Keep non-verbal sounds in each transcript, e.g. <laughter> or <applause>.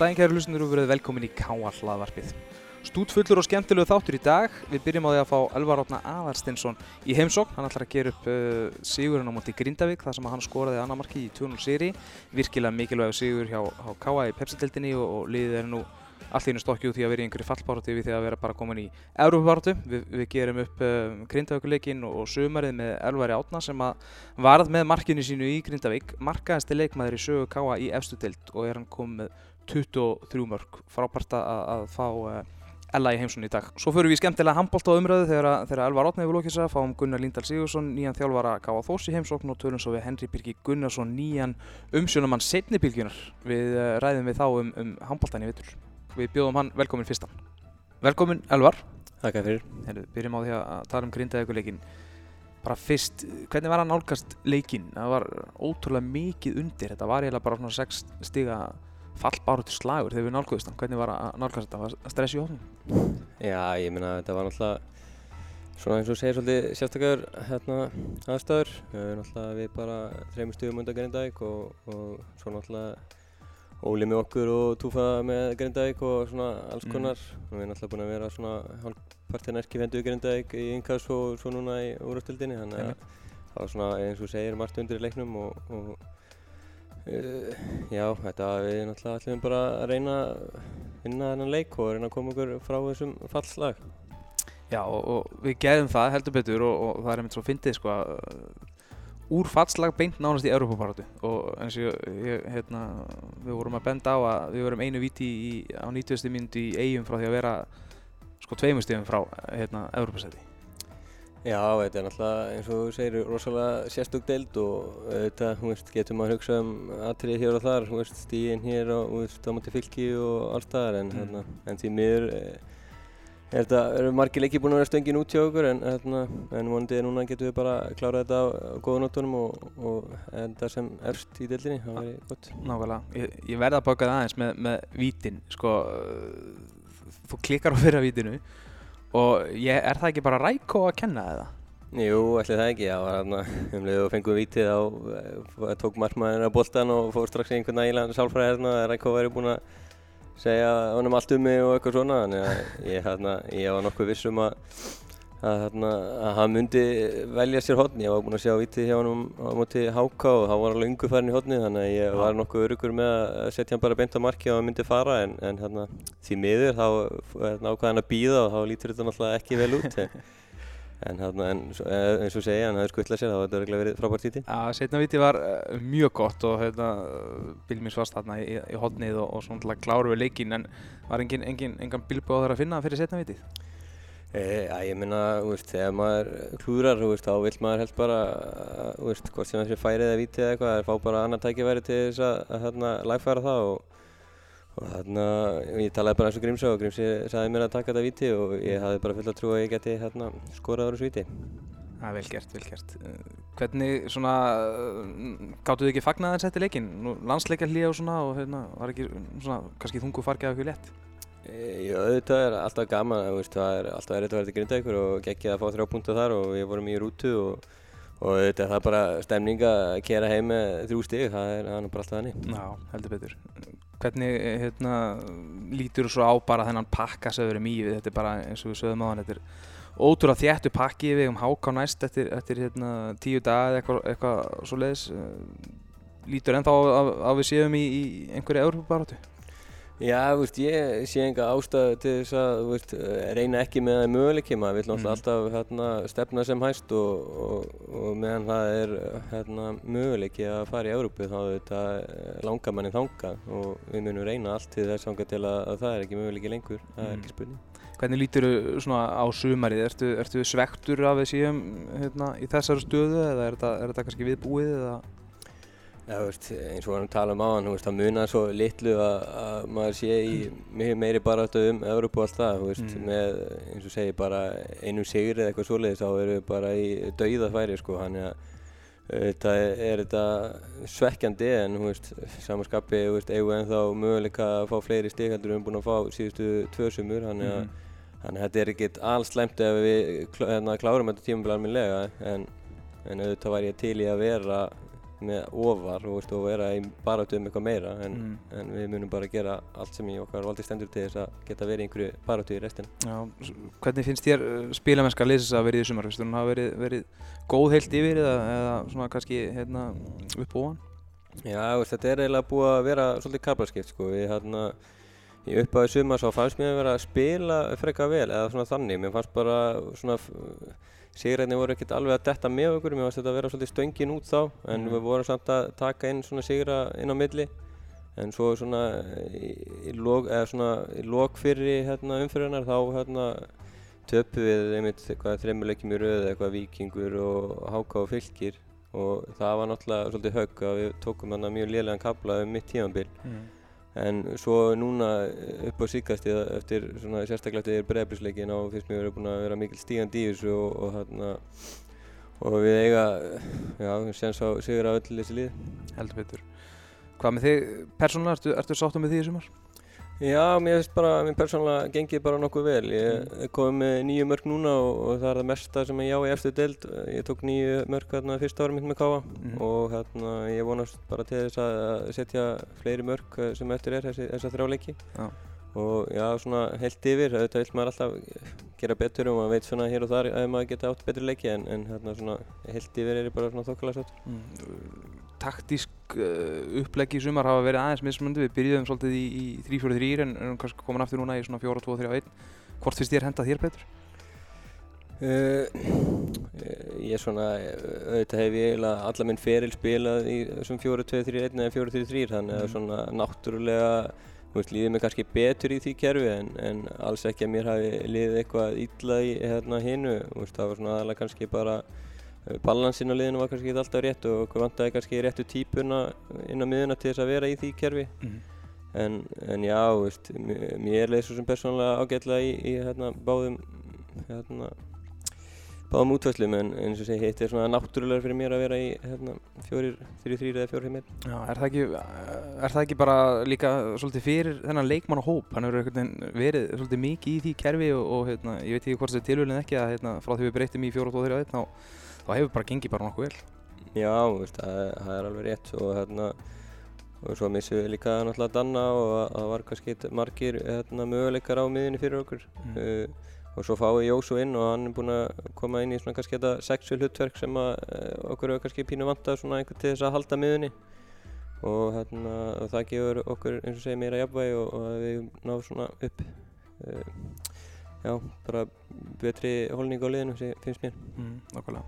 daginn kæru hlustundur og verið velkomin í K.A. hlaðvarpið. Stútfullur og skemmtilegu þáttur í dag. Við byrjum á því að fá Elvar Átna Aðarstinsson í heimsókn. Hann ætlar að gera upp uh, sigurinn á móti Grindavík þar sem hann skoraði annamarki í 2-0 seri. Virkilega mikilvæg sigur hjá, hjá K.A. í Pepsi-deltinni og, og liðið er nú allt í hennu stokki út því að vera í einhverju fallbáratu við því að vera bara komin í Európa-báratu. Vi, við gerum upp uh, Grindavíkuleikin og, og sömarið með Elvari Átna sem að varð með markinu sínu í Grindavík. Markaðasti leikmaður í sögu K.A. í efstu deild og er hann komið 23 mörg. Frábært að, að fá uh, Ella í heimsókn í dag. Svo förum við í skemmtilega handbólt á umröðu þegar, þegar Elvar lókið sér að fáum Gunnar Lindahl Sigursson, nýjan þjálfara K.A. Þós í heimsókn og tölum svo við Henry Birgi Gunnarsson, nýjan umsjónumann setni bylgjunar. Við uh, ræðum við þá um, um handbóltan í vittur. Við bjóðum hann velkomin fyrstan. Velkomin Elvar. Þakka fyrir. Herru, byrjum á því að tala um grindaðeguleikin. Bara fyrst, hvernig var að nálgast leikin? Það var ótrúlega mikið undir. Þetta var eiginlega bara svona 6 stiga fallbáratu slagur þegar við nálgóðist hann. Hvernig var að nálgast þetta? Var stress í hófnum? Já, ég meina þetta var náttúrulega svona eins og segir svolítið sérstakar hérna aðstæður. Náttúrulega við bara þreymur stugum undan Grindavík og, og svo náttúrulega Óli með okkur og Túfa með Grindavík og svona alls konar. Mm. Við erum náttúrulega búin að vera svona hálfpartin erkifendu í Grindavík í yngas og svo núna í úrastildinni. Þannig að það var svona eins og segir margt undir í leiknum og, og já, þetta við náttúrulega ætlum bara að reyna að vinna þennan leik og reyna að koma okkur frá þessum fallslag. Já og, og við gerðum það heldur betur og, og það er einmitt svo fyndið sko að úr fallslag beint nánast í Európa-paratu og eins og ég, hérna, við vorum að benda á að við vorum einu viti í, á 90. minúti í eigum frá því að vera sko tveimur stífum frá hérna, Európa-seti. Já, þetta er náttúrulega eins og þú segir rosalega sérstök deild og þetta, þú veist, getur maður að hugsa um atrið hér og þar, þú veist, stíðin hér og, þú veist, á móti fylki og alls þar en, mm. hérna, en því miður Þetta eru margir leikir búin að vera stöngin út hjá okkur en, hérna, en vonandi núna getum við bara klárað þetta á, nótunum og, og enda sem erst í deildinni, það væri gott. Nákvæmlega, ég, ég verða að baka það aðeins með, með vítin, sko, þú klikkar á fyrra vítinu og ég, er það ekki bara Ræko að kenna eða? Jú, ætli það ekki, það var hérna umlega og fengum vítið á, tók margmæðina á boltan og fór strax í einhvern nægilegan sálfræði hérna að Ræko væri búin að segja honum allt um mig og eitthvað svona þannig að ég, hérna, ég var nokkuð viss um að, að, hérna, að hann myndi velja sér hodni ég var búinn að sjá vitið hjá honum á móti Háka og hann var alveg ungu færinn í hodni þannig að ég var nokkuð örugur með að setja hann bara beint á marki og hann myndi fara en, en hérna, því miður þá ákvaði hann að býða og þá lítur þetta náttúrulega ekki vel út En, hérna, <laughs> en eins og segja, hann hafði skuttlað sér, þá hefði þetta verið frábært víti. Já, setna víti var uh, mjög gott og Bilmi svast hérna í, í hodnið og, og svona kláru við leikinn, en var engin, engin, engan bilbóð þar að finna fyrir setna vítið? E, já, ég minna, þegar maður klúrar, þá vil maður helst bara, veist, hvort sem það sé færið eða vítið eða eitthvað, það er fá bara annar tækifæri til þess að, að hérna, lagfæra það og og þarna, ég talaði bara eins og Grímsá og Grímsi sagði mér að taka þetta viti og ég hafði bara fullt að trú að ég geti hérna, skorað á þessu viti. Það er vel gert, vel gert. Hvernig svona, gáttu þið ekki fagnað þess eftir leikinn? Landsleikar hlýja og svona og hérna, var ekki svona, kannski þungu fargið af eitthvað létt? Já, auðvitað er alltaf gaman, veist, það er alltaf erriðt að vera til Grindavíkur og geggið að fá þrjá púnta þar og við vorum í rútu og og þetta er bara stemning að kera heim með þrjú stig, það er, það er bara alltaf þannig. Já, heldur betur. Hvernig hérna, lítur þú svo á bara þennan pakka sem við erum í við, þetta er bara eins og við sögum á hann, þetta er ótrúlega þjættu pakki við um háká næst eftir, eftir hérna, tíu dag eða eitthvað, eitthvað svo leiðis. Lítur ennþá að, við séum í, í einhverju Európa-barátu? Já, veist, ég sé enga ástæðu til þess að veist, reyna ekki með það möguleiki. Maður vil mm. alltaf hérna, stefna sem hæst og, og, og meðan það er hérna, möguleiki að fara í Európu þá þetta, langar manni þanga og við munum reyna allt til þess að, að það er ekki möguleiki lengur. Það mm. er ekki spurning. Hvernig lítur þú á sumarið? Ertu, ertu svektur af síðan hérna, í þessari stöðu eða er þetta kannski viðbúið? Eða? Já, veist, eins og við varum að tala um á hann, það munar svo litlu að, að maður sé í mjög meiri baráttu um Európa og allt það, veist, mm. með eins og segi bara einum sigur eða eitthvað svoleiðis þá erum við bara í dauðafæri sko, þannig að þetta er þetta svekkjandi en samanskapi eigum við ennþá möguleika að fá fleiri stík heldur við erum búin að fá síðustu tvö sumur, þannig að, mm. þannig að þetta er ekkert alls slæmt ef við hérna, klárum þetta tímafélag alminlega en, en auðvitað var ég til í að vera með ofar og, veist, og vera í baráttu um eitthvað meira en, Mm. en við munum bara gera allt sem í okkar valdi stendur til þess að geta verið í einhverju baráttu í restin Já, hvernig finnst þér uh, spilamennska liðsins að verið í sumar? Þú hafa verið, verið góð heilt yfir eða, eða svona kannski hérna, upp og ofan? Já, veist, þetta er eiginlega búið að vera svolítið kaplaskipt sko. Við hérna í uppáði sumar svo fannst mér að vera að spila frekka vel eða svona þannig. Mér fannst bara svona sigræðinni voru ekkert alveg að detta með okkur. Mér fannst þetta að vera svolítið stöngin út þá en Mhm. við vorum samt að taka inn svona sigra inn á milli. En svo svona í, í, lok, eða svona í lok fyrir hérna, umfyrirnar þá hérna töpu við einmitt eitthvað þremmuleikjum í röðu, eitthvað vikingur og háka og fylgir og það var náttúrulega svolítið högg að við tókum hann mjög lélegan kabla um mitt tímanbíl Mm. En svo núna upp á síkastið eftir svona sérstaklega eftir bregðbrísleikin á fyrst mér verið búin að vera mikil stígandi í þessu og, og hérna og við eiga já, séns á sigur á öll þessi lið Heldur betur. Hvað með þig persónulega? Ertu, ertu sáttum með því í sumar? Já, mér finnst bara, mér persónulega gengið bara nokkuð vel. Ég er komið með nýju mörg núna og, og það er það mesta sem ég á í eftir deild. Ég tók nýju mörg hérna fyrsta ári mitt með Káa Mhm. og hérna ég vonast bara til þess að setja fleiri mörg eh, sem eftir er, þessi, þessa þrjá leiki. Já. Og já, svona heilt yfir, auðvitað vil maður alltaf gera betur og maður veit svona hér og þar að maður geta átt betri leiki en, en hérna svona heilt yfir er ég bara svona þokkalega sátt. Mm. Taktísk uh, uppleggi í sumar hafa verið aðeins mismunandi. Við byrjuðum svolítið í, í 3-4-3 en erum kannski komin aftur núna í svona 4-2-3-1. Hvort finnst þér henda þér betur? Uh, ég er svona, auðvitað hef ég eiginlega alla minn feril spilað í þessum 4-2-3-1 eða 4-3-3 þannig að Mhm. svona náttúrulega veist, líður mér kannski betur í því kerfi en, en alls ekki að mér hafi liðið eitthvað illa í hérna veist, það var svona aðalega kannski bara uh, balansinn á liðinu var kannski ekki alltaf rétt og okkur vantaði kannski réttu típuna inn á miðuna til þess að vera í því kerfi Mm. en, en já, veist, mér leið svo sem persónulega ágætlega í, í hérna, báðum hérna, báðum útvæslum en eins og segi hitt er svona náttúrulega fyrir mér að vera í hérna, fjórir, þrjú, þrýr eða fjórir heimil. Já, er það, ekki, er það ekki bara líka svolítið fyrir þennan leikmannahóp? Hann hefur einhvern veginn verið svolítið mikið í því kerfi og, og hérna, ég veit ekki hvort þetta er tilvölin ekki að hérna, frá því við breytum í 4-2-3-1 þá, þá hefur bara gengið bara nokkuð vel. Já, veist, það, það er alveg rétt og hérna og svo missum við líka náttúrulega Danna og að- það var kannski margir hérna, möguleikar á miðunni fyrir okkur. Mm. Uh, og svo fáið Jósu inn og hann er búinn að koma inn í svona kannski þetta sexu hlutverk sem að uh, okkur hefur kannski pínu vantað svona einhvern til þess að halda miðunni og, hérna, og það gefur okkur eins og segir meira jafnvægi og, og við náum svona upp uh, já, bara betri holning á liðinu finnst mér Mm, nákvæmlega.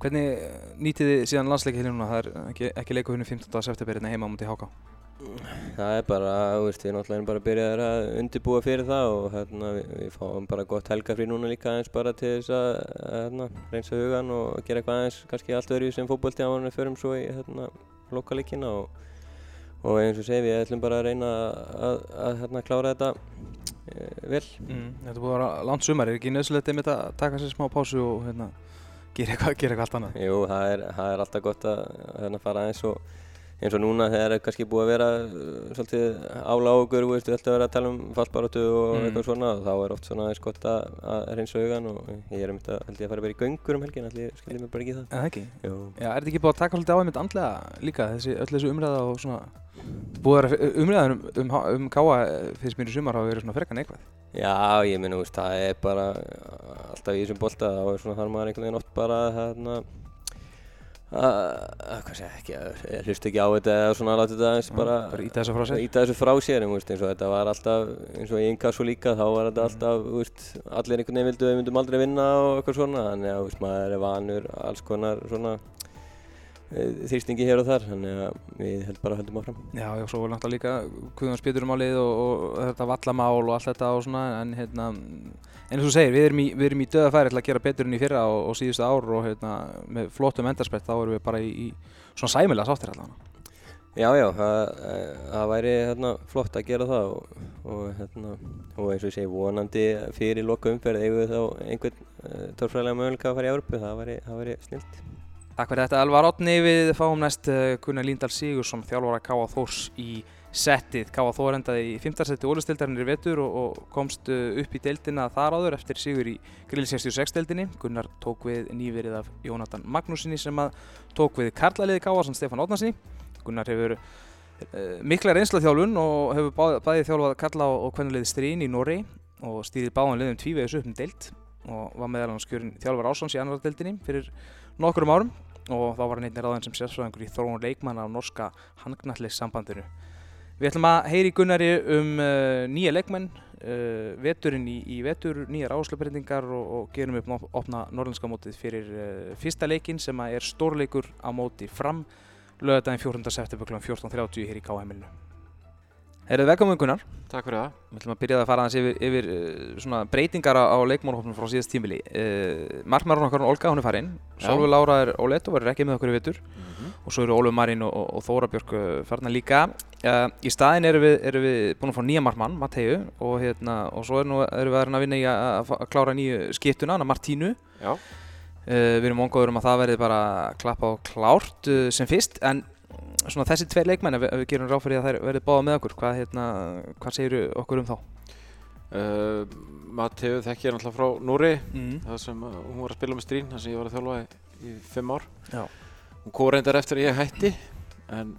Hvernig eh, nýtið þið síðan landsleikið núna? Það er ekki, ekki leiku húnni 15. september hérna heima á múti Háká. Það er bara, veist, við náttúrulega erum bara byrjaðir að undirbúa fyrir það og hérna, við, við fáum bara gott helgafrí núna líka aðeins bara til þess að hérna, reynsa hugan og gera eitthvað aðeins kannski allt öðru sem fótbolti á hann við förum svo í hérna, lokalíkina og, og eins og segi við ætlum bara að reyna að, að, að hérna, klára þetta e, vel. Mm. Þetta búið að vera langt sumar, er ekki nöðsulegt einmitt að taka sér smá pásu og hérna, gera eitthvað, gera eitthvað allt annað? Jú, það er, það er alltaf gott að, að hérna, fara aðeins og eins og núna þegar er kannski búið að vera uh, svolítið ála á okkur, þú veist, við ætlum að vera að tala um fallbaráttu og Mm. eitthvað svona og þá er oft svona aðeins gott að, að reynsa hugan og ég er um þetta, held ég að fara bara í göngur um helgin, held ég skiljið mér bara ekki það. Eða ekki? Jú. Já, er þetta ekki búið að taka svolítið á einmitt andlega líka, þessi, öll þessu umræða og svona, búið að vera umræðan um, um, um káa fyrst í sumar hafa verið svona frekkan eitthvað. Já, ég meina, þú veist, það er bara uh, alltaf í þessum bolta, þá er svona þar maður einhvern veginn oft bara hérna hvað segja, ekki, að hlusta ekki á þetta eða svona láta þetta aðeins bara bara íta þessu frá sér. Íta þessu frá sér, en, þú veist, eins og þetta var alltaf, eins og í innkassu líka, þá var þetta alltaf, þú veist, allir einhvern veginn vildu við myndum aldrei vinna og eitthvað svona, þannig að, veist, maður er vanur alls konar svona eh, þrýstingi hér og þar, þannig að við held bara höldum áfram. Já, já, svo var náttúrulega líka Guðjón spýtur um álið og, og þetta vallamál og allt þetta og svona, en hérna, en eins og þú segir, við erum í, við erum í döða færi til að gera betur enn í fyrra og, og síðustu ár og hérna, með flottum endarspett þá erum við bara í, í svona sæmilega sáttir allavega. Já, já, það, eh, það væri hérna, flott að gera það og, og, hérna, og eins og ég segi, vonandi fyrir loka umferð við þá einhvern uh, tórfræðilega möguleika að fara í Európu, það væri, væri snilt. Takk fyrir þetta Elvar Átni, við fáum næst uh, Gunnar Líndal Sigursson, þjálfara K.A. Þórs í settið. Káa Þór endaði í 5. seti ólistildarinn í vetur og, og komst uh, upp í deildina þar áður eftir sigur í grill 66 deildinni. Gunnar tók við nýverið af Jónatan Magnúsinni sem að tók við karlaliði Káa sem Stefán Ótnarsinni. Gunnar hefur uh, mikla reynsla þjálfun og hefur bæðið þjálfað karla og, hvernulegði Strín í Norri og stýðið báðan liðum tvívegis upp um deild og var meðal hans kjörinn þjálfur Ásons í annar deildinni fyrir nokkurum árum og þá var hann einnig ráðan sem sérfræðingur í þróun leikmanna á norska hangnallis-sambandinu. Við ætlum að heyri Gunnari um uh, nýja leikmenn, uh, veturinn í, í vetur, nýjar áslöpbreytingar og, og gerum upp opna norðlenska mótið fyrir uh, fyrsta leikin sem er stórleikur á móti fram lögadaginn 14. september kl. 14.30 hér í K-heimilinu. Herrið velkominn Gunnar. Takk fyrir það. Við ætlum að byrja að fara aðeins yfir, yfir uh, breytingar á, á leikmórhófnum frá síðast tímili. Uh, Markmærun okkar Olga, hún er farinn. Solveig Lára er óleitt og verður ekki með okkur í vittur. Mm -hmm. Og svo eru Óluf Marín og, og, Þóra Björk farna líka. Uh, í staðin erum við, erum við búin að fá nýja markmann, Matteu. Og, hérna, og svo erum við að, vinna í að, að klára nýju skiptuna, hana Martínu. Já. Við erum ongaður um að það verði bara klappa og klárt sem fyrst. En svona þessi tveir leikmenn, ef við, gerum ráð fyrir að þær verði báða með okkur, hvað, hérna, hvað segir okkur um þá? Uh, Matteu þekk ég náttúrulega frá Núri, Mm. það sem uh, hún var að spila með Strín, þar sem ég var að þjálfa í, í fimm ár. Já. Hún kom reyndar eftir að ég hætti, en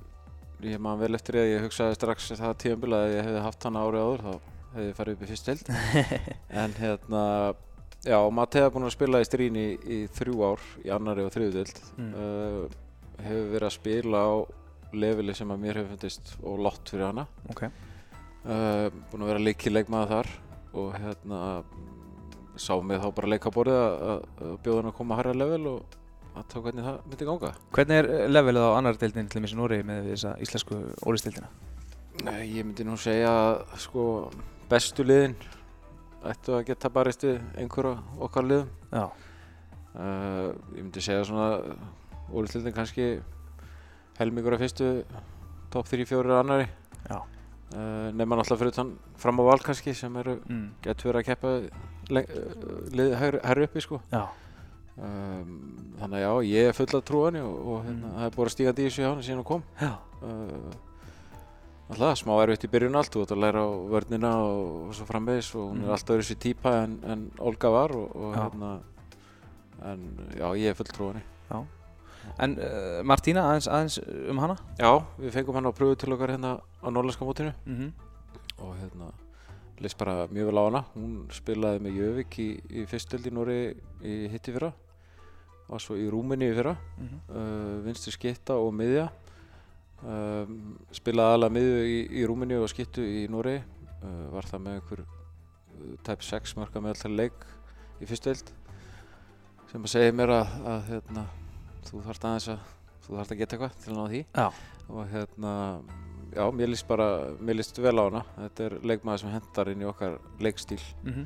ég man vel eftir því að ég hugsaði strax það tíðanbíla að ég hefði haft hana árið áður, þá hefði ég farið upp í fyrst held. <laughs> en hérna, já, Matteu er búin að spila í Strín í, í þrjú ár, í annari og þriðu held. Mm. Uh, hefur verið að spila á leveli sem að mér hefur fundist og lott fyrir hana. Ok. Uh, búinn að vera leikilegmaða þar og hérna sá mig þá bara leika borðið að, að, að bjóða hann að koma að hærra level og að ta hvernig það myndi ganga. Hvernig er eh, levelið á annar deildin til þessi Nóri með þessa íslensku ólistildina? Nei, ég myndi nú segja að sko bestu liðin ættu að geta barist við einhverja okkar liðum. Uh, ég myndi segja svona úrlutildin kannski helmingur af fyrstu top 3-4 annari. Uh, nema náttúrulega fyrir þann fram á val kannski sem eru Mm. getur verið að keppa uh, hærri, hærri uppi sko. Já. Um, þannig að já, ég er full að trúa henni og, og hérna, Mm. það er búin að stíga í þessu hjá henni síðan hún kom. Já. Uh, alltaf smá erfitt í byrjun allt, þú ert að læra á vörnina og, og svo framvegis og hún Mm. er alltaf öðru sér típa en, en Olga var og, og Já. hérna, en já, ég er full trúa henni. En uh, Martína, aðeins, aðeins um hana? Já, við fengum henni á pröfu til okkar hérna á Norrlandska mótinu Mm -hmm. og hérna leist bara mjög vel á hana. Hún spilaði með Jövik í, í fyrstöld í Nóri í hitti fyrra, var svo í Rúmini í fyrra. Mm -hmm. uh, vinstri skitta og miðja um, spilaði aðalega miðju í, í Rúmini og skittu í Nóri uh, var það með einhver uh, type 6 mörka meðaltal leik í fyrstu held sem að segja mér að, að hérna, þú þarft aðeins að þú þarft að geta eitthvað til að ná því Já. og hérna já, mér líst bara, mér líst vel á hana þetta er leikmaður sem hendar inn í okkar leikstíl Mm -hmm.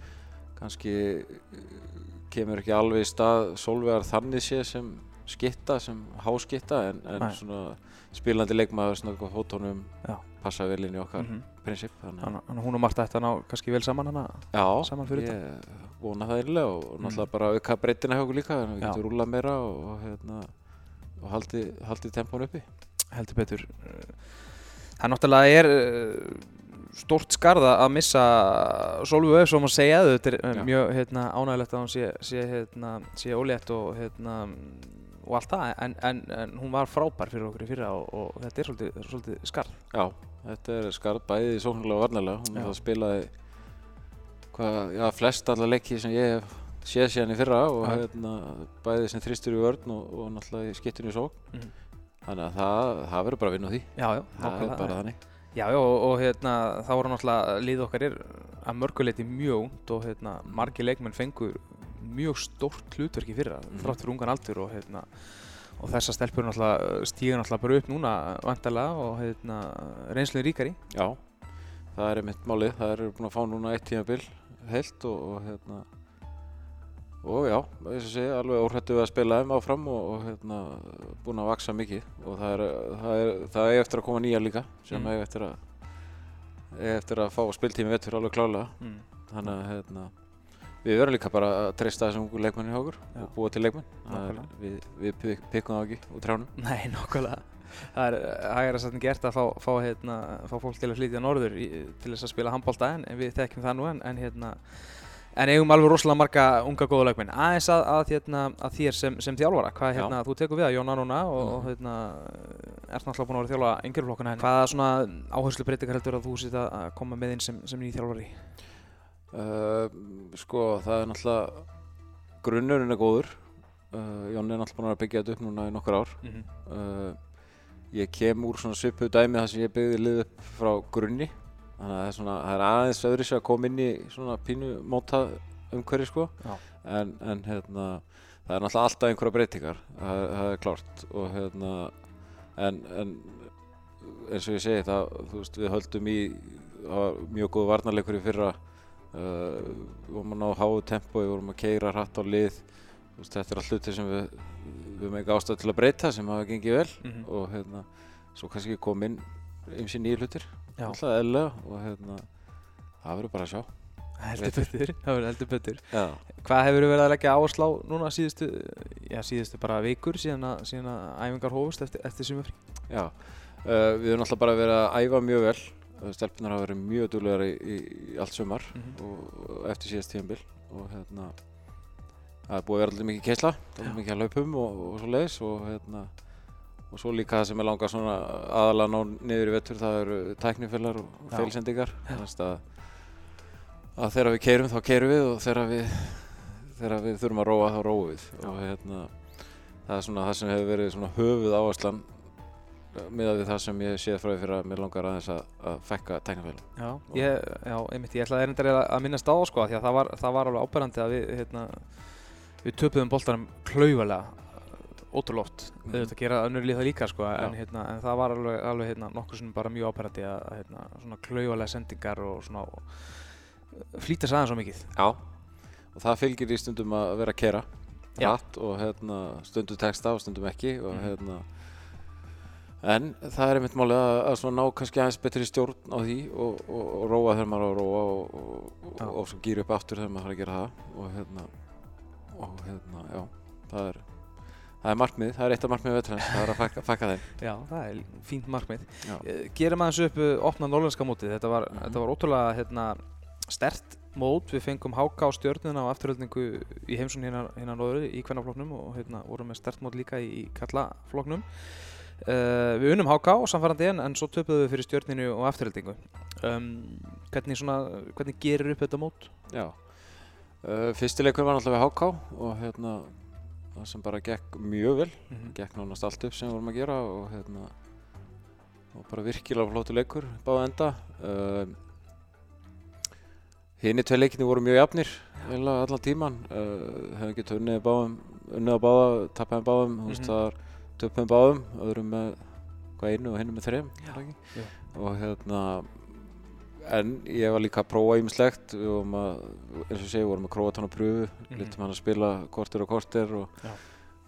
kannski uh, kemur ekki alveg í stað Solvegar þannig sé sem skitta, sem háskitta en, en svona spilandi leikmaður svona hótónum Já. passa vel inn í okkar Mm prinsip þannig að hún og Marta ætti að ná kannski vel saman hana já, saman fyrir ég vona það einlega og náttúrulega bara auka breytina hjá okkur líka þannig að við Já. getum rúlað meira og, og, hérna, og haldi, haldi tempón uppi heldur betur. Það náttúrulega er stórt skarða að missa Solveig Öf, svo má segja þau, þetta er Já. mjög hérna, ánægilegt að hún sé, sé, hérna, sé ólétt og, hérna, og allt það, en, en, en hún var frábær fyrir okkur í fyrra og, og þetta er svolítið, svolítið skarð. já, þetta er skarð bæði sóknarlega og varnarlega hún Já. það spilaði hvað, já, flest alla leiki sem ég hef séð síðan í fyrra og hérna, bæði sem þristur í vörn og, og náttúrulega í skittinu í sókn Mhm. þannig að það, það verður bara að vinna á því Já, já, það er bara þannig Já, já, og, og hérna, þá voru náttúrulega lið okkar er að mörguleiti mjög ungt og hérna, margir leikmenn fengur mjög stórt hlutverk í fyrra, Mhm. þrátt fyrir ungan aldur og hérna, og þessar stelpur náttúrulega stíga náttúrulega bara upp núna vantarlega og hérna, reynslu ríkari. já, það er einmitt málið það eru búin að fá núna eitt tímabil heilt og, og hérna og já, þess að segja, alveg óhrættu við að spila þeim áfram og, og hérna, búin að vaksa mikið og það er, það er, það er eftir að koma nýja líka sem Mm. mm. eftir að eiga eftir að fá spiltími vettur alveg klálega Mm. þannig að hérna, við verðum líka bara að treysta þessum ungu leikmenni hjá okkur Já. og búa til leikmenn er- við, við pik- pikkum það ekki úr trjánum Nei, nokkulega. það er hægara satt en gert að fá, fá, hérna, fá fólk til að flytja norður í, til þess að spila handbólta en, en við þekkjum það nú en, en hérna En eigum alveg rosalega marga unga góða leikmenn. Aðeins að, að, hérna, að þér sem, sem þjálfara, hvað hérna, þú tekur við að Jóna núna og, og Mhm. hérna, ert náttúrulega búin að vera þjálfa yngjörflokkuna henni. Hvaða svona áherslu breytingar heldur að þú sýtt að koma með inn sem, sem nýð þjálfari? Uh, sko, það er náttúrulega, grunnurinn er góður. Uh, Jón er náttúrulega búinn að byggja þetta upp núna í nokkur ár. Mm -hmm. Uh, ég kem úr svona svipuðu dæmi þar sem ég byggði lið upp frá grunni. Þannig að það er, svona, það er aðeins öðru sér að koma inn í svona pínu móta umhverfi sko. En, en hérna, það er náttúrulega alltaf einhverja breytingar, það, það er klárt. Og hérna, en, en eins og ég segi það, þú veist, við höldum í, mjög góð varnarleikur í fyrra. Uh, við vorum að ná háu tempo, við vorum að keira hratt á lið. Veist, þetta er allt hluti sem við, við höfum ekki ástæð til að breyta sem hafa gengið vel Mhm. og hérna, svo kannski kom inn ymsi nýju hlutir, Já. Alltaf eðlilega og hérna, það verður bara að sjá. Heldur betur, heldur betur. Já. Hvað hefur verið að leggja áherslu á núna síðustu, já síðustu bara vikur síðan að, síðan að æfingar hófust eftir, eftir sumafrí? Já, uh, við höfum alltaf bara verið að æfa mjög vel, Uh, stelpunar hafa verið mjög duglegar í, í, í allt sumar Mhm. og og eftir síðast tíðanbill og hérna, það er búið að vera alltaf mikið keisla, mikið að laupum og, og svo leiðis og hérna, og svo líka það sem er langað svona aðalega ná niður í vettur, það eru tæknifélag og Já. feilsendingar, þannig að, að þegar við keirum þá keirum við og þegar við, þegar við þurfum að róa þá róum við. Og hérna, það er svona það sem hefur verið svona höfuð áherslan miðað við það sem ég séð frá því fyrir að mér langar aðeins að, að fekka tæknifélagum. Já, ég, já, einmitt, ég ætlaði erindar að, minnast á það sko, því að það var, það var alveg áberandi að við, hérna, við töpuðum boltanum klaufalega, ótrúlega oft, Mhm. þau þetta gera önnur líða líka sko, en, hérna, en það var alveg, alveg hérna, nokkur sem bara mjög áberandi að, að hérna, svona klaufalega sendingar og svona flýta sæðan svo mikið. Já, og það fylgir í stundum að vera að kera hratt og hérna, stundum texta og stundum ekki og Mhm. hérna en það er einmitt málið að, að ná kannski aðeins betri stjórn á því og, og, og róa þegar maður á að róa og, svo gýra upp aftur þegar maður þarf að gera það og hérna og hérna, já, það er það er markmið, það er eitt af markmið vetrans það er að fakka, fakka þeim Já, það er fínt markmið. Eh, Gerum aðeins upp uh, opna norlenska mótið, þetta var, Mhm. þetta var ótrúlega hérna, stert mót, við fengum háka á stjörnuna á afturhaldningu í heimsún hérna, hérna nóður í kvennafloknum og hérna vorum með stert mót líka í, kallafloknum. Uh, við unnum háka og samfærandi en, en svo töpuðum við fyrir stjörninu og afturhaldningu. Um, hvernig, svona, hvernig gerir upp þetta mót? Já, uh, fyrstileikur var náttúrulega við HK og hérna það sem bara gekk mjög vel Mm gekk nánast allt upp sem við vorum að gera og hérna og bara virkilega flótu leikur báða enda uh, Hini tvei leikinni voru mjög jafnir eiginlega allan tíman uh, hefum getið unnið báðum unnið á báða, tappaðum báðum þú veist Mhm. það var töpum báðum öðrum með hvað einu og hinn með ekki? jú. og hérna en ég var líka að prófa ýmislegt við vorum að, eins og segi, við vorum að króa tán á pröfu, Mhm. litum hann að spila korter og korter og Já.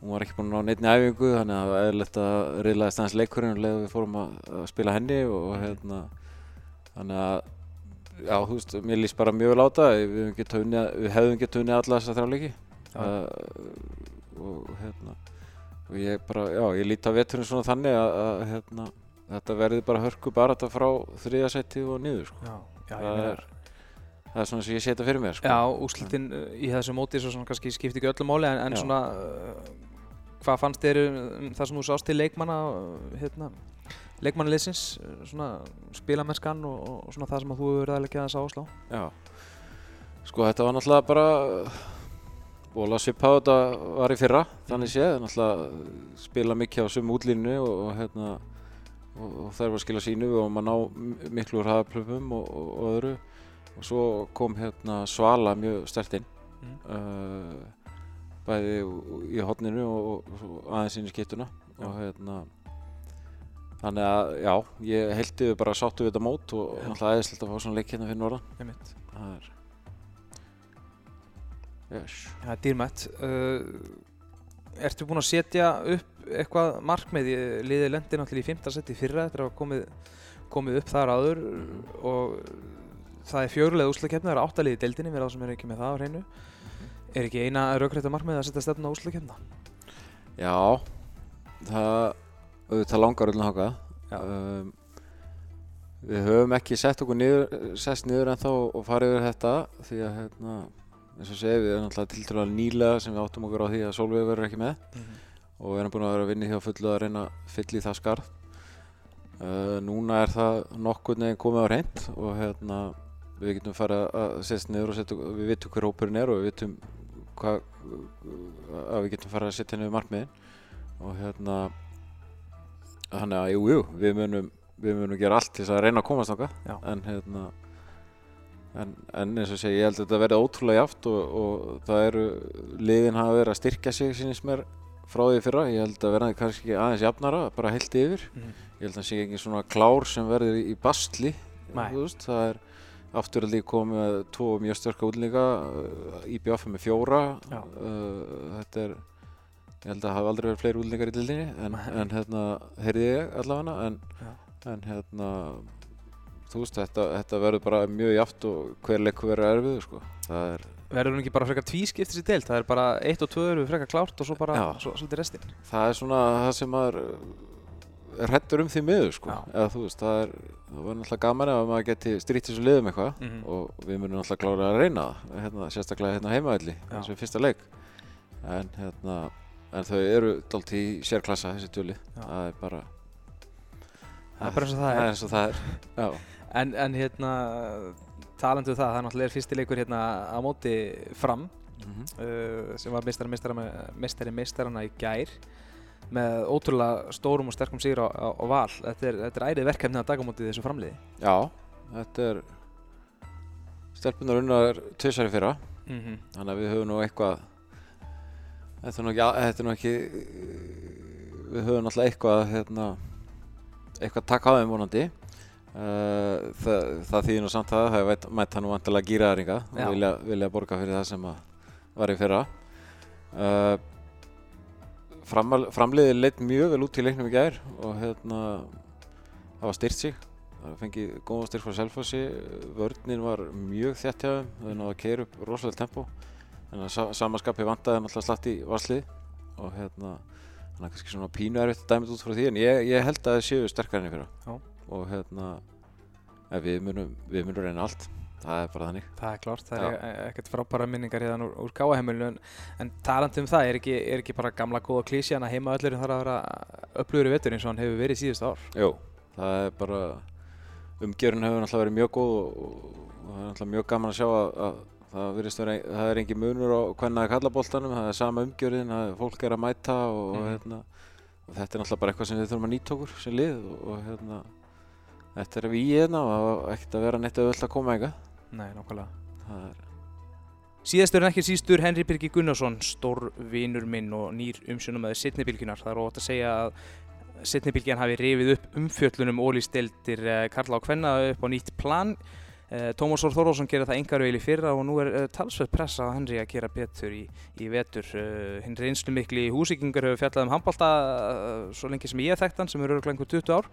hún var ekki búin að ná neittni æfingu þannig að það var eðlilegt að riðlaðist aðeins leikurinn og leiðum við fórum að, að spila henni og Mhm. hérna þannig að já, þú veist, mér líst bara mjög vel á það við, hefðum getað unnið alla þessa þrjá leiki Já. uh, og hérna og ég bara, já, ég líti á veturinn svona þannig að, að hérna, þetta verði bara hörku bara þetta frá þriða seti og niður sko. Já, já, ég það, er, það er svona sem ég setja fyrir mér sko. Já, úrslitin uh, í þessu móti svo svona kannski skipti ekki öllu máli en, en svona uh, hvað fannst þér um það sem þú sást til leikmanna uh, hérna, leikmannaliðsins svona spilamennskan og, og svona það sem að þú hefur verið að leggja þess áherslu á Já. Sko þetta var náttúrulega bara Bóla svipað þetta var í fyrra þannig séð, náttúrulega spila mikið á sömu útlínu og, og hérna og, og þær var að skila sínu og maður ná miklu úr hafðaplöfum og, og, og öðru og svo kom hérna Svala mjög sterkt inn Mm. uh, bæði í hotninu og, aðeins inn í skiptuna og hérna þannig að já, ég heilti við bara sáttu við þetta mót og Já. náttúrulega eðislegt að fá svona leik hérna fyrir norðan. Það er yes. Er dýrmætt uh, Ertu búinn að setja upp eitthvað markmið í liðið lendi náttúrulega í 5. seti fyrra eftir að komið, komið upp þar áður og það er fjögulega úslakefni, það er áttaliði í deildinni fyrir þá sem er ekki með það á hreinu Er ekki eina raukrætta markmið að setja stefna á úslakefna? Já, það auðvitað langar öllum Já. um, við höfum ekki sett okkur niður, sest niður ennþá og farið yfir þetta því að hérna, eins og segja við erum alltaf tiltrúlega nýlega sem við áttum okkur á því að Solveig verður ekki með. Og við erum búin að vera að vinna í því að fullu að reyna að fylla í það skarð. Uh, núna er það nokkur neginn komið á reynd og hérna við getum farið að setja niður og setja, við vitum hver hópurinn er og við vitum hvað að við getum farið að setja niður markmiðin. Og hérna þannig að jú, jú, við munum við munum gera allt til þess að reyna að komast þangað. En hérna en, en eins og segja, ég held að þetta verði ótrúlega jáft og, og það eru liðin hafa verið að styrkja sig sínist mér frá því fyrra, ég held að verða kannski aðeins jafnara, bara heilt yfir. Mhm. ég held að það sé ekki svona klár sem verður í bastli veist, það er afturhaldi komið með tvo mjög störka útlendinga uh, IBF er með fjóra. Uh, þetta er ég held að það hafi aldrei verið fleiri útlendingar í dildinni en, en hérna, heyrði ég allavega en, Já. en hérna þú veist, þetta, þetta verður bara mjög jaft og hver leikur verður erfið sko. það er, Verður hún ekki bara frekar tvískiptis í deild? Það er bara eitt og tvö eru frekar klárt og svo bara svo, svolítið restin. það er svona það sem maður er hrættur um því miður sko. Eða þú veist, það er það var náttúrulega gaman ef maður geti strýtt þessu liðum eitthvað Mhm. og við munum náttúrulega klára að reyna það hérna, sérstaklega hérna heimavelli Já. eins og fyrsta leik en, hérna, en þau eru dalt í sérklassa þessi tjóli það er bara Það er eins og það er. En, en hérna, talandu um það, það er náttúrulega fyrsti leikur hérna á móti fram mm uh, sem var meistari meistara, meistari meistarana í gær með ótrúlega stórum og sterkum sigur á, á, á val. Þetta er, þetta er ærið verkefni að daga á móti þessu framliði. já, þetta er stelpunar unnar tvisari fyrra Mm -hmm. þannig að við höfum nú eitthvað þetta er nú ekki, þetta er nú ekki við höfum náttúrulega eitthvað hérna, eitthvað að taka á þeim vonandi það, það þýðir nú samt það það er mætt hann vantilega gýraðaringa og vilja, vilja borga fyrir það sem að var í fyrra. Uh, framal, framliðið leitt mjög vel út í leiknum í gær og hérna það var styrt sig. Það fengið góðan styrk frá Selfossi. Vörninn var mjög hjá þeim. Þau náðu að keira upp rosalega tempo. En að sa samanskapi vantaði náttúrulega slatt í varslið. Og hérna þannig að kannski svona pínu erfitt að dæmið út frá því en ég, ég held að það séu sterkar enn í fyrra. Já. Og hérna við munum, við munum reyna allt. Það er bara þannig. Það er klárt, það er e- ekkert frábæra minningar hérna úr, úr gáahemmilinu en, en talandi um það, er ekki, er ekki bara gamla góða klísjan að heima öllurinn þarf að vera upplöður í vettur eins og hann hefur verið síðust ár? Jú, það er bara umgjörun hefur náttúrulega verið mjög góð og, og, það er náttúrulega mjög gaman að sjá að, að það, vera, það er engin munur á hvernig er kallaboltanum, það er sama umgjörðin það er, fólk er að mæta og, Mhm. og, hérna, og þetta er náttúrulega bara eitthvað sem við þurfum að nýta okkur sem lið og, og hérna þetta er við í hérna og það á ekkert að vera neitt auðvöld að koma eitthvað Nei, nákvæmlega það er, Síðastur en ekki sístur Henry Birgir Gunnarsson, stór vinur minn og nýr umsjónum með setnibilgjunar. Það er ótt að segja að setnibilgjan hafi rifið upp umfjöllunum ólýsteldir Karla og Kvenna upp á nýtt plan. Eh, Tómas Þór Þórðarsson gerir það engar veil í fyrra og nú er uh, talsveit pressa á Henry að gera betur í, í vetur. Uh, hinn reynslu mikli húsíkingar hefur fjallað um handbólta uh, svo lengi sem ég þekkt hann sem er örgulega einhver 20 ár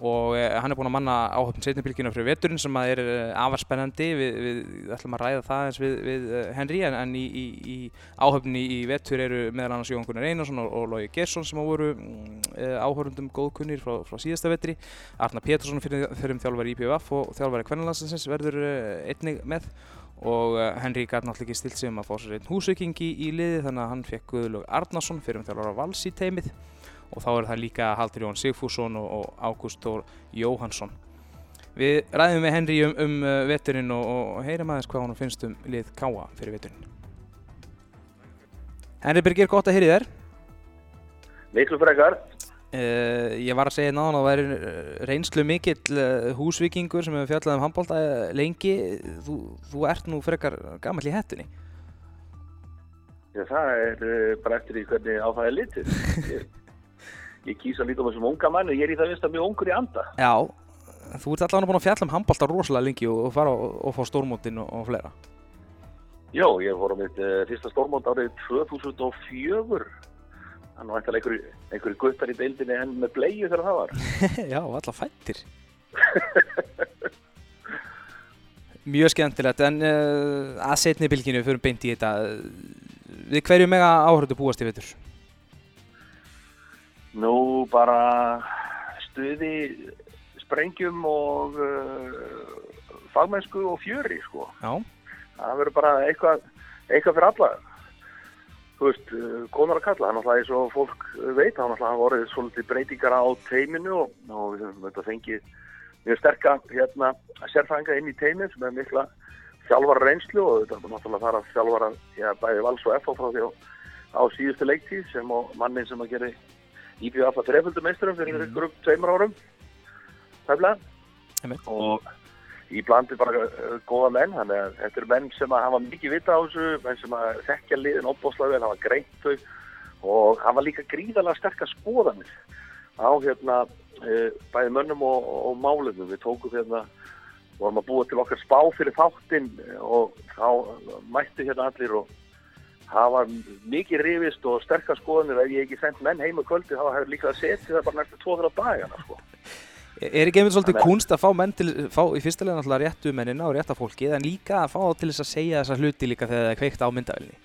og uh, hann er búinn að manna áhöfn setnibilgjuna fyrir veturinn sem að er uh, afar spennandi. Við, við ætlum að ræða það eins við, við uh, Henry en, en í, í, í áhöfni í vetur eru meðal annars Jón Gunnar Einarsson og, og Lógi Gersson sem að voru mm, áhörundum góðkunnir frá, frá síðasta vetri. Arna Pétursson fyrir, fyrir um þjálfari IPVF og þjálfari Kvennalansins verður einnig með. Og Henry gæti náttúrulega ekki stilt sig um að fá sér einn húsauking í, liði þannig að hann fekk Guðlaug Arnarsson fyrir um þjálfara Vals í teimið og þá er það líka Haldur Jón Sigfússon og, Ágúst Þór Jóhansson. Við ræðum með Henry um, um uh, veturinn og, og heyrim aðeins hvað hann finnst um lið Káa fyrir veturinn. Henry Birgir, gott að heyri þér. Miklu frekar. Uh, ég var að segja náðan að það væri uh, reynslu mikill uh, húsvikingur sem hefur fjallað um handbólta lengi. Þú, þú ert nú frekar gammal í hettunni. Já, það er uh, bara eftir því hvernig á það er litið. <laughs> Ég, kýsa lítið um þessum unga manni, ég er í það vinst að mjög ungur í anda. Já, þú ert allavega búin að fjalla um handbólta rosalega lengi og, og fara og, og fá stórmótin og, og fleira. Já, ég fór á mitt uh, fyrsta stórmót árið 2004. Þannig að einhverju, einhverju guttar í deildinni enn með bleiðu þegar það var. <laughs> Já, alla fættir. Mjög skemmtilegt, en uh, að setni bylginu fyrir beint í þetta. Við hverju mega áhörðu búast í vetur? Nú bara stuði sprengjum og uh, fagmennsku og fjöri sko. Já, Það verður bara eitthvað, eitthvað fyrir alla. Þú veist, uh, konar að kalla, hann alltaf eins og fólk veit, hann alltaf hafa orðið svolítið breytingar á teiminu og, og við höfum þetta fengið mjög sterka hérna sérfæðinga inn í teiminu sem er mikla þjálfara reynslu og þetta er náttúrulega þar að þjálfara já, bæði vals og FH frá því á, á síðustu leiktíð sem og mannin sem að gera íbjöð alltaf þreföldu meisturum fyrir Mhm. ykkur um tveimur árum Einmitt. og í blandi bara uh, góða menn þannig að þetta eru menn sem að hafa mikið vita á þessu menn sem að þekkja liðin opbóðslega vel hafa greint þau og hafa líka gríðarlega sterkar skoðanir á hérna uh, bæði mönnum og, og málumum við tókum hérna vorum að búa til okkar spá fyrir þáttinn og þá mættu hérna allir og hafa mikið rifist og sterkar skoðanir ef ég ekki sendt menn heim á kvöldi þá hefur líka setja það bara næstu 2-3 dagana sko. er ekki einmitt svolítið kunst að fá menn til, fá í fyrsta lega náttúrulega réttu mennina og rétta fólkið en líka að fá þá til þess að segja þessa hluti líka þegar það er kveikt á myndavelni.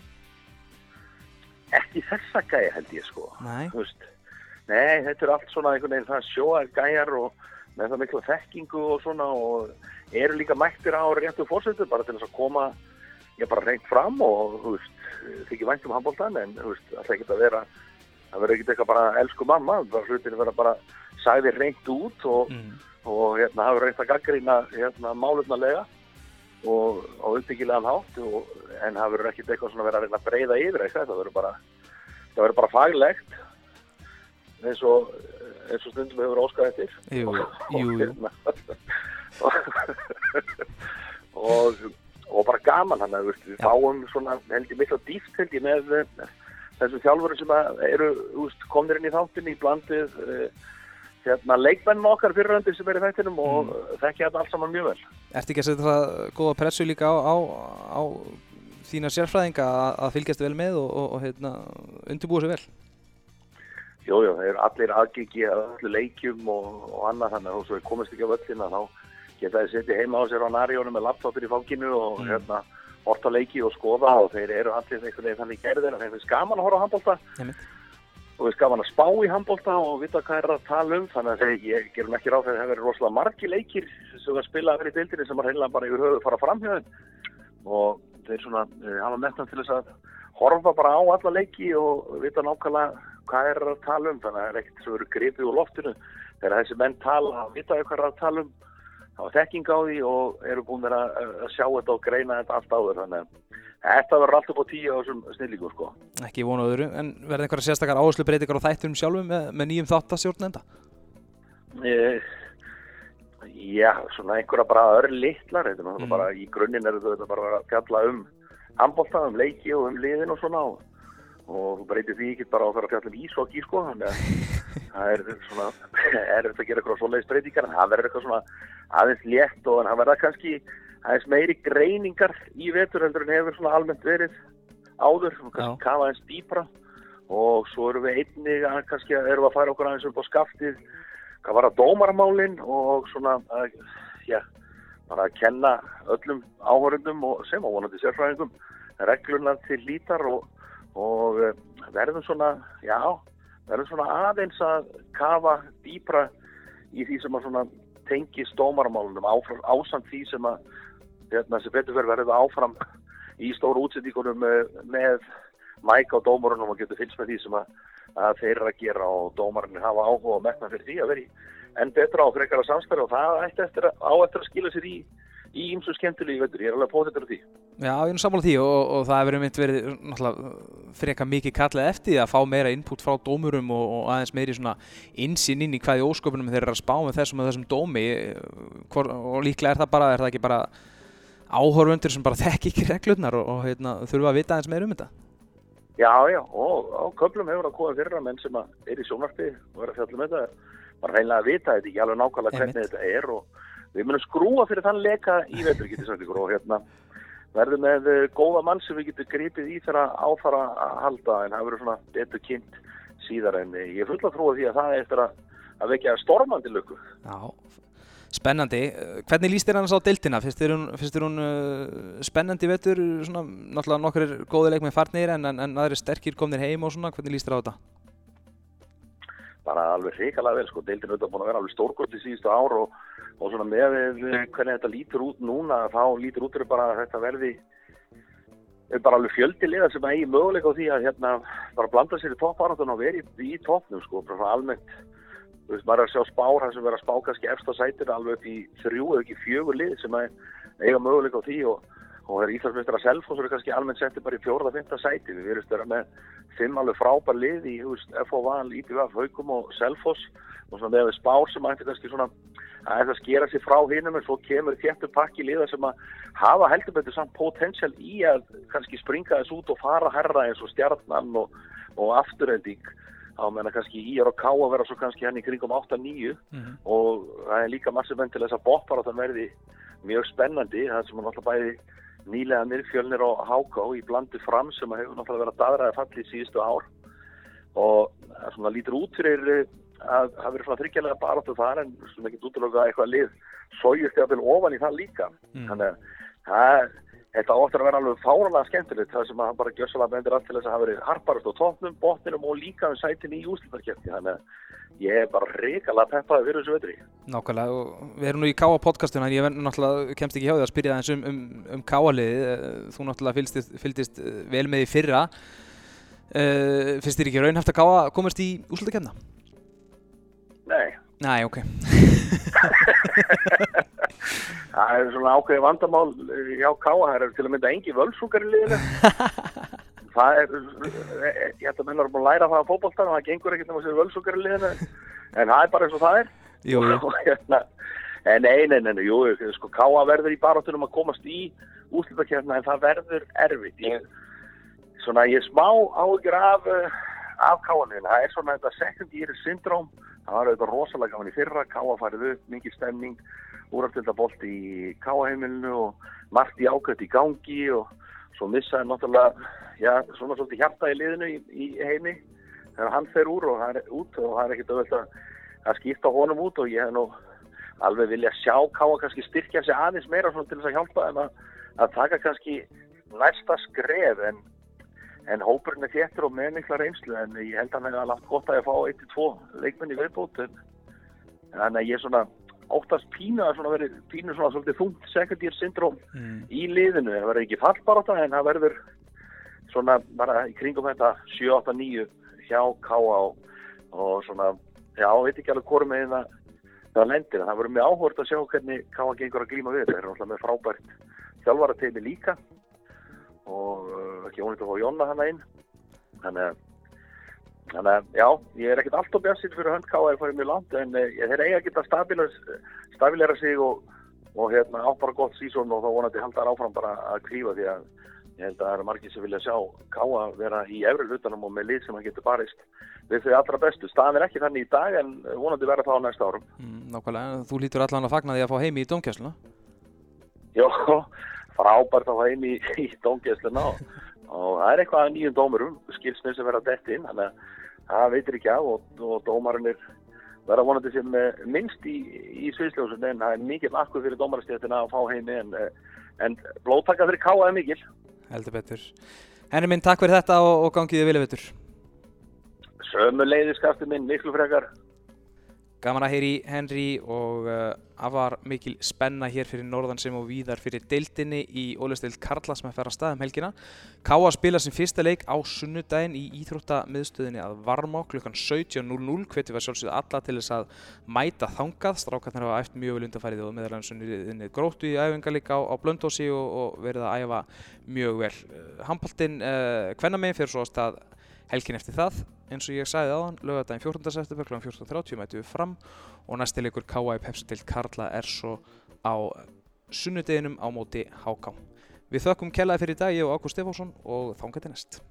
ekki þessa gæja held ég sko Nei, nei, þetta er allt svona einhvern veginn það sjóar gæjar og með það mikla þekkingu og svona og eru líka mættir á réttu fórsetu bara til þess að koma ég bara reynd fram og þú veist þykir vænt um handbóltan en þú veist það er ekkert að vera það verður ekkert eitthvað bara elsku mamma bara hlutinu vera bara sagði reynd út og, mm. og hérna hafa reynd að gaggrýna hérna málefnalega og á uppbyggilegan hátt og, en það verður ekkert eitthvað svona verið að reyna að breyða yfir eitthvað, það verður bara það verður bara faglegt eins og eins og stundum hefur óskað eftir jú, og, <laughs> jú, jú. og, og bara gaman hann að við fáum svona held ég mikla dýft held ég með eh, þessum þjálfurum sem eru komnir inn í þáttin í blandið uh, hérna, leikmennin okkar fyriröndi sem er í þættinum og Mm. mm. þekki þetta allt saman mjög vel Ertu ekki að setja það góða pressu líka á, á, á þína sérfræðinga að, fylgjast vel með og, og, og hérna, undirbúa sér vel? Jú, jú, það eru allir aðgengi að öllu leikjum og, og annað þannig að þú komist ekki á völlina þá geta þið setið heima á sér á narjónu með laptopir í fanginu og Mm. hérna horta leiki og skoða og þeir eru allir einhvern veginn þannig gerðir en þeir finnst gaman að horfa á handbólta og finnst gaman að spá í handbólta og vita hvað er að tala um þannig að þeir, ég gerum ekki ráð þegar það verið rosalega margi leikir sem að spila verið í deildinni sem að reynilega bara yfir höfu fara fram hjá þeim. Og þeir svona uh, hafa metnað til þess að horfa bara á alla leiki og vita nákvæmlega hvað er að tala um þannig að það er ekkert sem verður gripið úr loftinu. Þegar þessi menn tala, vita hvað er að tala um hafa þekking á því og eru búin að, að sjá þetta og greina þetta allt áður þannig að þetta verður allt upp á tíu á þessum snillíku sko. Ekki vonu öðru, en verða einhverja sérstakar áherslu breytingar á þætturum sjálfum með, með nýjum þáttastjórnenda? Eh, Já, svona einhverja bara örlittlar, er Mm. í grunninn er þetta bara að fjalla um handbólta, um leiki og um liðin og svona og, og þú breytir því ekki bara á að fjalla um ísokki sko, þannig að <laughs> það er svona, <laughs> er þetta að gera eitthvað svoleiðis breytingar, en það verður eitthvað svona aðeins létt og það verða kannski aðeins meiri greiningar í vetur heldur en hefur svona almennt verið áður, og kannski kafa aðeins dýpra og svo erum við einnig að kannski erum við að færa okkur aðeins upp á skaftið. Hvað var að dómaramálin og svona að, já, bara að kenna öllum áhörundum og sem á vonandi sérfræðingum reglunar til lítar og, og eh, verðum svona, já, verðum svona aðeins að kafa dýpra í því sem að dómaramálunum áfram, ásamt því sem að hérna, sem betur fyrir verðum áfram í stóru útsendíkunum með, með mæk á dómarunum og getur fylgst með því sem að, að þeir eru að gera og dómarinn hafa áhuga og metna fyrir því að vera í enn betra á frekara samstæri og það ætti eftir að, á eftir að skila sér í í ýmsu skemmtilegi veitur, ég er alveg pótið til því. Já, ég er sammála því og, og það hefur einmitt verið náttúrulega freka mikið kallið eftir því að fá meira input frá dómurum og, og aðeins meiri svona insinn inn í hvað í ósköpunum þeir eru að spá með þessum og þessum dómi. Hvor, og líklega er það bara, er það ekki bara áhorfundur sem bara <laughs> þekki ekki reglurnar og, og heitna, þurfa að vita aðeins meira um þetta? Já, já, og á köflum hefur það komið fyrir að menn sem að er í sjónarpi og er að fjalla með þetta, bara reynilega að vita þetta ekki alveg nákvæmlega hvernig þetta er og við munum skrúa fyrir þann leka í veitur, getið sagt ykkur, og hérna verðum með eh, góða mann sem við getum gripið í þegar áfara að halda en það verður svona betur kynnt síðar en eh, ég er full að trúa því að það er eftir að, að vekja stormandi löku. Já, spennandi Hvernig líst þér annars á deildina? Finnst þér hún, finnst þér hún uh, spennandi vetur? Svona, náttúrulega nokkur góði leik með farnir en, en, en aðri sterkir komnir heim og svona, hvernig líst þér á þetta? Bara alveg hrikalega vel sko, deildin auðvitað búin að vera alveg stórgótt í síðustu ár og, og svona með hvernig þetta lítur út núna þá lítur út fyrir bara að þetta verði er bara alveg fjöldi liða sem eigi möguleika á því að hérna bara blanda sér í toppáratun og veri í, toppnum sko, bara svona almennt þú veist, maður er að sjá spár hann sem verður að spá kannski eftir sætir alveg upp í þrjú eða ekki fjögur lið sem að eiga möguleika á því og, og þeir Íslandsmeistra Selfoss eru kannski almennt settið bara í fjórða, fymta sæti. Við verðumst vera með fimm alveg frábær lið í FOV, IPVF, Haugum og Selfoss. Og svona með spár sem ætti kannski svona að það skera sér frá hinnum en svo kemur þéttur pakki liða sem að hafa heldur betur samt potensial í að kannski springa þess út og fara herra eins og stjarnan og, og afturhending á meðan kannski í er og ká að vera svo kannski henni kringum 8-9 mm -hmm. og það er líka massið menn til þess að boppar að það verði mjög spennandi. Það sem er náttúrulega bæði nýlega nýrfjölnir og háká í blandi fram sem hefur náttúrulega verið að daðraði fallið síðustu ár og svona lítur út fyrir að það verið svona þryggjarlega baráttu þar en svona ekki útlöka eitthvað lið sójust eða ofan í það líka mm. þannig að það Þetta áttur að vera alveg fáralega skemmtilegt það sem að hann bara gjössalega bendir allt til þess að hafa verið harparast á tóknum, botninum og líka um sætin í úslutarkjöfni þannig að ég er bara reikalega peppaði fyrir þessu vetri. Nákvæmlega og við erum nú í Káa podcastuna en ég náttúrulega kemst ekki hjá því að spyrja það eins um, um, um Káaliði þú náttúrulega fylgstist, fylgstist vel með í fyrra uh, finnst þér ekki raunhæft að Káa komast í úslutarkjöfna? Nei. Nei, ok. <laughs> <laughs> það er svona ákveði vandamál hjá Káa, það er til að mynda engi völsúkar í liðinu. <laughs> það er, ég held að menn er búin að læra það á fókbóltan og það gengur ekkert um að sér völsúkar í liðinu, en það er bara eins og það er. Jú, jú. <laughs> Hérna, en nei, nei, nei, jú, sko Káa verður í barátunum að komast í úslutakefna en það verður erfitt. Ég, svona, ég smá ágjur af, af Káaninu, það er svona þetta second year syndrome það var auðvitað rosalega gaman í fyrra Káa farið upp, mikið stemning úrartildabolt í Káaheimilinu og margt í ákvæmt í gangi og svo missaði náttúrulega já, svona svolítið hjarta í liðinu í, í heimi þegar hann fer úr og það er út og það er ekkert auðvitað að, að skipta honum út og ég hef nú alveg vilja sjá Káa kannski styrkja sig aðeins meira til þess að hjálpa en að, að taka kannski næsta skref en en hópurinn er þéttur og með mikla reynslu en ég held að hann hefði alveg gott að ég fá 1-2 leikmenni viðbútt en ég er svona óttast pínu að svona verið pínu svona svolítið þungt second year syndrom mm. í liðinu, það verður ekki fallbaráta en það verður svona bara í kringum þetta 7-8-9 hjá K.A. Og, og svona, já, veit ekki alveg hvori með það það lendir, það verður mjög áhört að sjá hvernig K.A. gengur að glíma við, það er náttúrulega með frábært þjálfarateimi líka og uh, ekki ónýtt að fá Jonna hana inn þannig að þannig að já, ég er ekkert alltaf björnsitt fyrir höndkáða að fara mjög langt en uh, þeir eiga að geta stabilera sig og, og hérna á bara gott sísón og þá vonandi haldar áfram bara að klífa því að ég held að það eru margir sem vilja sjá káa vera í efri hlutanum og með lið sem hann getur barist við þau allra bestu. Staðan er ekki þannig í dag en vonandi vera það á næsta árum. Mm, nákvæmlega, þú lítur allan að fagna því að fá heimi í domkjæsluna? <laughs> Jó, frábært að fá heim í, dómgæsluna og, það er eitthvað að nýjum dómurum skilsnir sem verða dætt inn þannig að það veitir ekki af og, og dómarinn verða vonandi sem minnst í, í sviðsljósun en það er mikið makkuð fyrir dómarastéttina að fá heimi en, en blóttakka fyrir káa er mikil Heldur betur. Henri minn, takk fyrir þetta og, og gangiði vilja betur Sömu leiðiskafti minn, miklu frekar Gaman að heyri Henry og uh, afar mikil spenna hér fyrir norðan sem og víðar fyrir deildinni í ólistild Karla sem að færa stað um helgina. Káa spila sin fyrsta leik á sunnudaginn í Íþróttamiðstöðinni að Varmá klukkan 17.00. Hvetið var sjálfsögðu alla til þess að mæta þangað. Strákarnir hafa eftir mjög vel undanfærið og meðalansunni gróttu í æfingarleika á, á Blöndósi og, og verið að æfa mjög vel. Uh, uh hvernamegin fyrir svo að stað helgin eftir það eins og ég sagði aðan lögadaginn 14. september kl. 14.30 mætu við fram og næsti leikur K.A. Pepsi-dild Karla er svo á sunnudeginum á móti Háká. Við þökkum kellaði fyrir í dag, ég og Ágúst Stefánsson og þánga til næst.